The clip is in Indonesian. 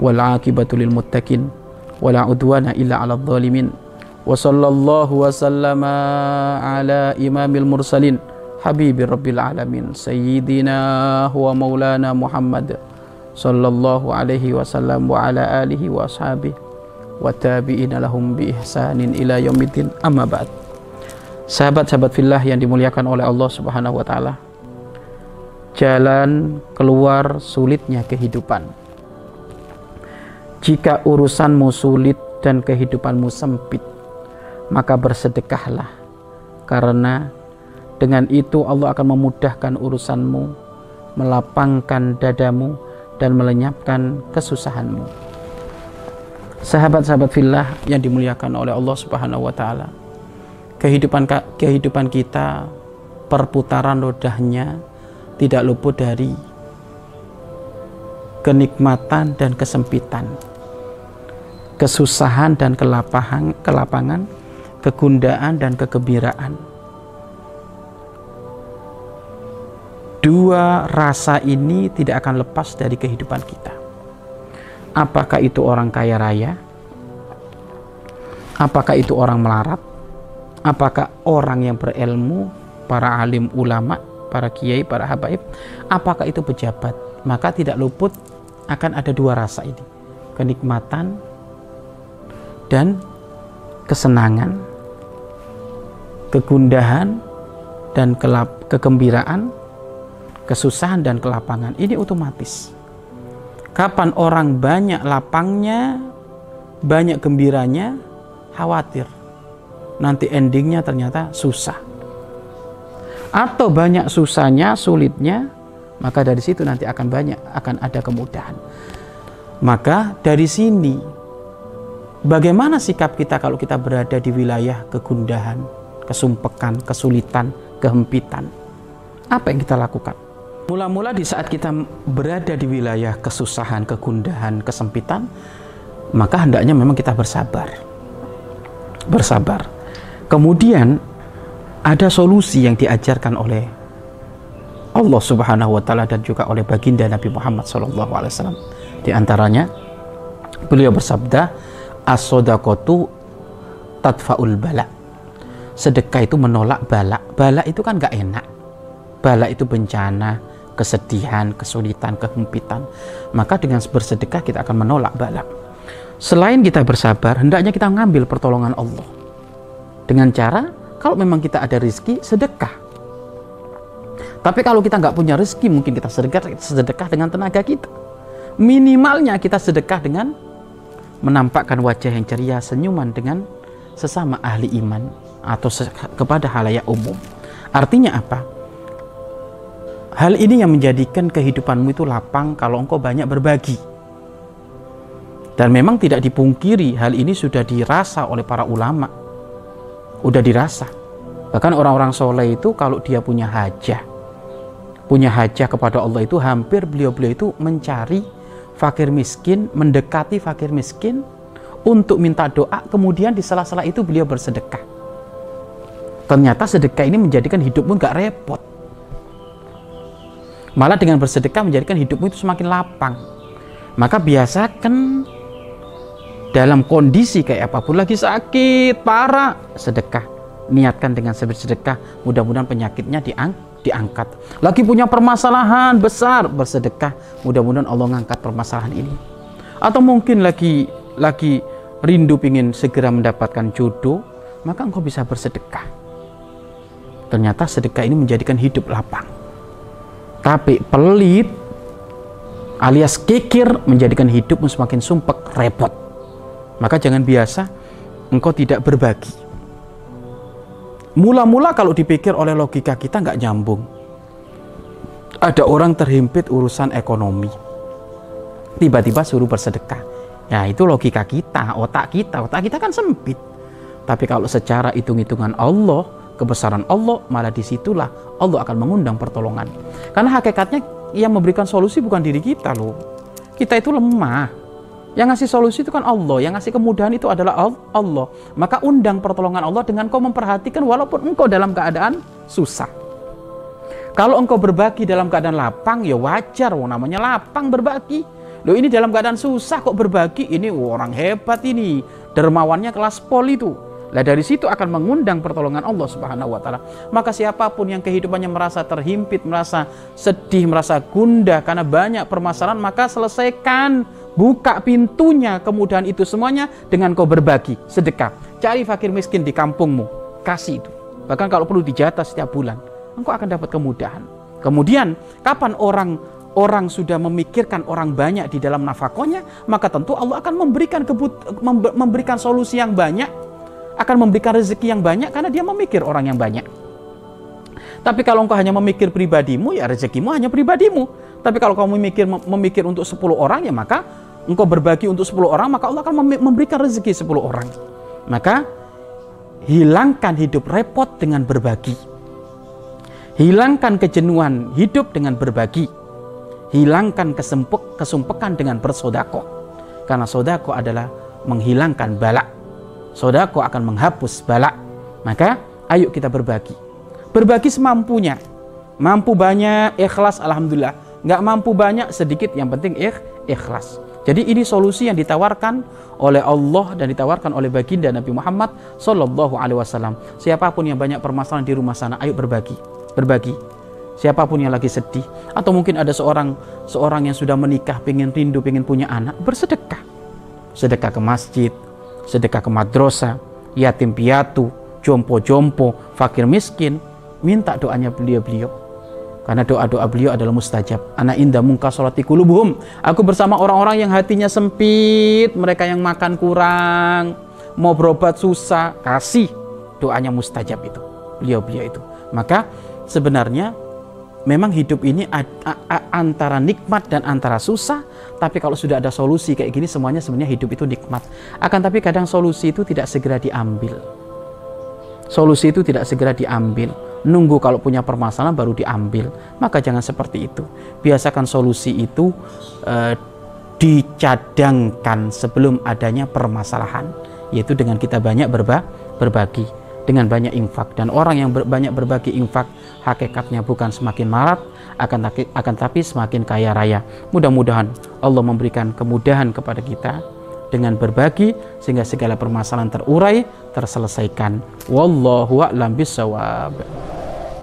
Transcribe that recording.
Wal akibatu lil muttaqin wala udwana illa 'alal zalimin. Wa sallallahu wa sallama ala imamil mursalin. Habibi rabbil alamin. Sayyidina huwa maulana Muhammad sallallahu alaihi wasallam wa ala alihi wa ashabihi. Wa tabi'ina lahum bi ihsanin ila yaumiddin. Amma ba'd. Sahabat-sahabat fillah yang dimuliakan oleh Allah Subhanahu wa taala. Jalan keluar sulitnya kehidupan jika urusanmu sulit dan kehidupanmu sempit maka bersedekahlah karena dengan itu Allah akan memudahkan urusanmu melapangkan dadamu dan melenyapkan kesusahanmu. Sahabat-sahabat fillah yang dimuliakan oleh Allah Subhanahu wa taala. Kehidupan kehidupan kita perputaran rodanya tidak luput dari kenikmatan dan kesempitan. Kesusahan dan kelapangan, kelapangan, kegundaan dan kegembiraan dua rasa ini tidak akan lepas dari kehidupan kita. Apakah itu orang kaya raya? Apakah itu orang melarat? Apakah orang yang berilmu, para alim ulama, para kiai, para habaib? Apakah itu pejabat? Maka tidak luput akan ada dua rasa ini. Kenikmatan dan kesenangan, kegundahan dan kelap, kegembiraan kesusahan dan kelapangan ini otomatis. Kapan orang banyak lapangnya, banyak gembiranya, khawatir. Nanti endingnya ternyata susah. Atau banyak susahnya, sulitnya, maka dari situ nanti akan banyak, akan ada kemudahan. Maka dari sini, bagaimana sikap kita kalau kita berada di wilayah kegundahan, kesumpekan, kesulitan, kehempitan? Apa yang kita lakukan? Mula-mula di saat kita berada di wilayah kesusahan, kegundahan, kesempitan, maka hendaknya memang kita bersabar. Bersabar. Kemudian ada solusi yang diajarkan oleh Allah Subhanahu wa taala dan juga oleh baginda Nabi Muhammad wasallam. Di antaranya beliau bersabda, "As-shadaqatu tadfaul bala." Sedekah itu menolak bala. Bala itu kan gak enak. Bala itu bencana, kesedihan, kesulitan, kehempitan, maka dengan bersedekah kita akan menolak balak. Selain kita bersabar, hendaknya kita mengambil pertolongan Allah. Dengan cara, kalau memang kita ada rezeki, sedekah. Tapi kalau kita nggak punya rezeki, mungkin kita sedekah, sedekah dengan tenaga kita. Minimalnya kita sedekah dengan menampakkan wajah yang ceria, senyuman dengan sesama ahli iman atau kepada halayak umum. Artinya apa? Hal ini yang menjadikan kehidupanmu itu lapang kalau engkau banyak berbagi. Dan memang tidak dipungkiri hal ini sudah dirasa oleh para ulama. Udah dirasa. Bahkan orang-orang soleh itu kalau dia punya hajah, punya hajah kepada Allah itu hampir beliau-beliau itu mencari fakir miskin, mendekati fakir miskin untuk minta doa, kemudian di sela-sela itu beliau bersedekah. Ternyata sedekah ini menjadikan hidupmu nggak repot Malah dengan bersedekah menjadikan hidupmu itu semakin lapang. Maka biasakan dalam kondisi kayak apa pun lagi sakit, parah, sedekah. Niatkan dengan sedekah, mudah-mudahan penyakitnya diang diangkat. Lagi punya permasalahan besar, bersedekah, mudah-mudahan Allah mengangkat permasalahan ini. Atau mungkin lagi lagi rindu ingin segera mendapatkan jodoh, maka engkau bisa bersedekah. Ternyata sedekah ini menjadikan hidup lapang tapi pelit alias kikir menjadikan hidupmu semakin sumpek, repot. Maka jangan biasa engkau tidak berbagi. Mula-mula kalau dipikir oleh logika kita nggak nyambung. Ada orang terhimpit urusan ekonomi. Tiba-tiba suruh bersedekah. Ya, itu logika kita, otak kita. Otak kita kan sempit. Tapi kalau secara hitung-hitungan Allah, kebesaran Allah, malah di situlah Allah akan mengundang pertolongan. Karena hakikatnya yang memberikan solusi bukan diri kita loh. Kita itu lemah. Yang ngasih solusi itu kan Allah, yang ngasih kemudahan itu adalah Allah. Maka undang pertolongan Allah dengan kau memperhatikan walaupun engkau dalam keadaan susah. Kalau engkau berbagi dalam keadaan lapang, ya wajar, oh, namanya lapang berbagi. Loh ini dalam keadaan susah kok berbagi, ini orang hebat ini. Dermawannya kelas pol itu. Lah dari situ akan mengundang pertolongan Allah Subhanahu wa taala. Maka siapa pun yang kehidupannya merasa terhimpit, merasa sedih, merasa gundah karena banyak permasalahan, maka selesaikan, buka pintunya kemudahan itu semuanya dengan kau berbagi, sedekah. Cari fakir miskin di kampungmu, kasih itu. Bahkan kalau perlu dijatah setiap bulan engkau akan dapat kemudahan. Kemudian, kapan orang orang sudah memikirkan orang banyak di dalam nafkahnya, maka tentu Allah akan memberikan kebut, memberikan solusi yang banyak, akan memberikan rezeki yang banyak karena dia memikir orang yang banyak. Tapi kalau engkau hanya memikir pribadimu, ya rezekimu hanya pribadimu. Tapi kalau kamu memikir memikir untuk 10 orang, ya maka engkau berbagi untuk 10 orang, maka Allah akan memberikan rezeki 10 orang. Maka hilangkan hidup repot dengan berbagi. Hilangkan kejenuhan hidup dengan berbagi. Hilangkan kesempuk, kesumpekan dengan bersodako. Karena sodako adalah menghilangkan balak. Sodako akan menghapus balak. Maka ayo kita berbagi. Berbagi semampunya. Mampu banyak, ikhlas, Alhamdulillah. Nggak mampu banyak, sedikit, yang penting ikh, ikhlas. Jadi ini solusi yang ditawarkan oleh Allah dan ditawarkan oleh baginda Nabi Muhammad Sallallahu Alaihi Wasallam. Siapa pun yang banyak permasalahan di rumah sana, ayo berbagi berbagi siapa pun yang lagi sedih atau mungkin ada seorang seorang yang sudah menikah pengen rindu pengen punya anak bersedekah sedekah ke masjid sedekah ke madrasah yatim piatu jompo-jompo fakir miskin minta doanya beliau-beliau. Karena doa-doa beliau adalah mustajab. Anak indah mungka solati aku bersama orang-orang yang hatinya sempit mereka yang makan kurang mau berobat susah kasih doanya mustajab itu beliau-beliau itu. Maka sebenarnya memang hidup ini antara nikmat dan antara susah tapi kalau sudah ada solusi kayak gini semuanya sebenarnya hidup itu nikmat. Akan tapi kadang solusi itu tidak segera diambil. Solusi itu tidak segera diambil nunggu kalau punya permasalahan baru diambil maka jangan seperti itu biasakan solusi itu eh, dicadangkan sebelum adanya permasalahan yaitu dengan kita banyak berba berbagi dengan banyak infak dan orang yang ber, banyak berbagi infak hakikatnya bukan semakin marat akan akan tapi semakin kaya raya. Mudah-mudahan Allah memberikan kemudahan kepada kita dengan berbagi sehingga segala permasalahan terurai, terselesaikan. Wallahu a'lam bisawab.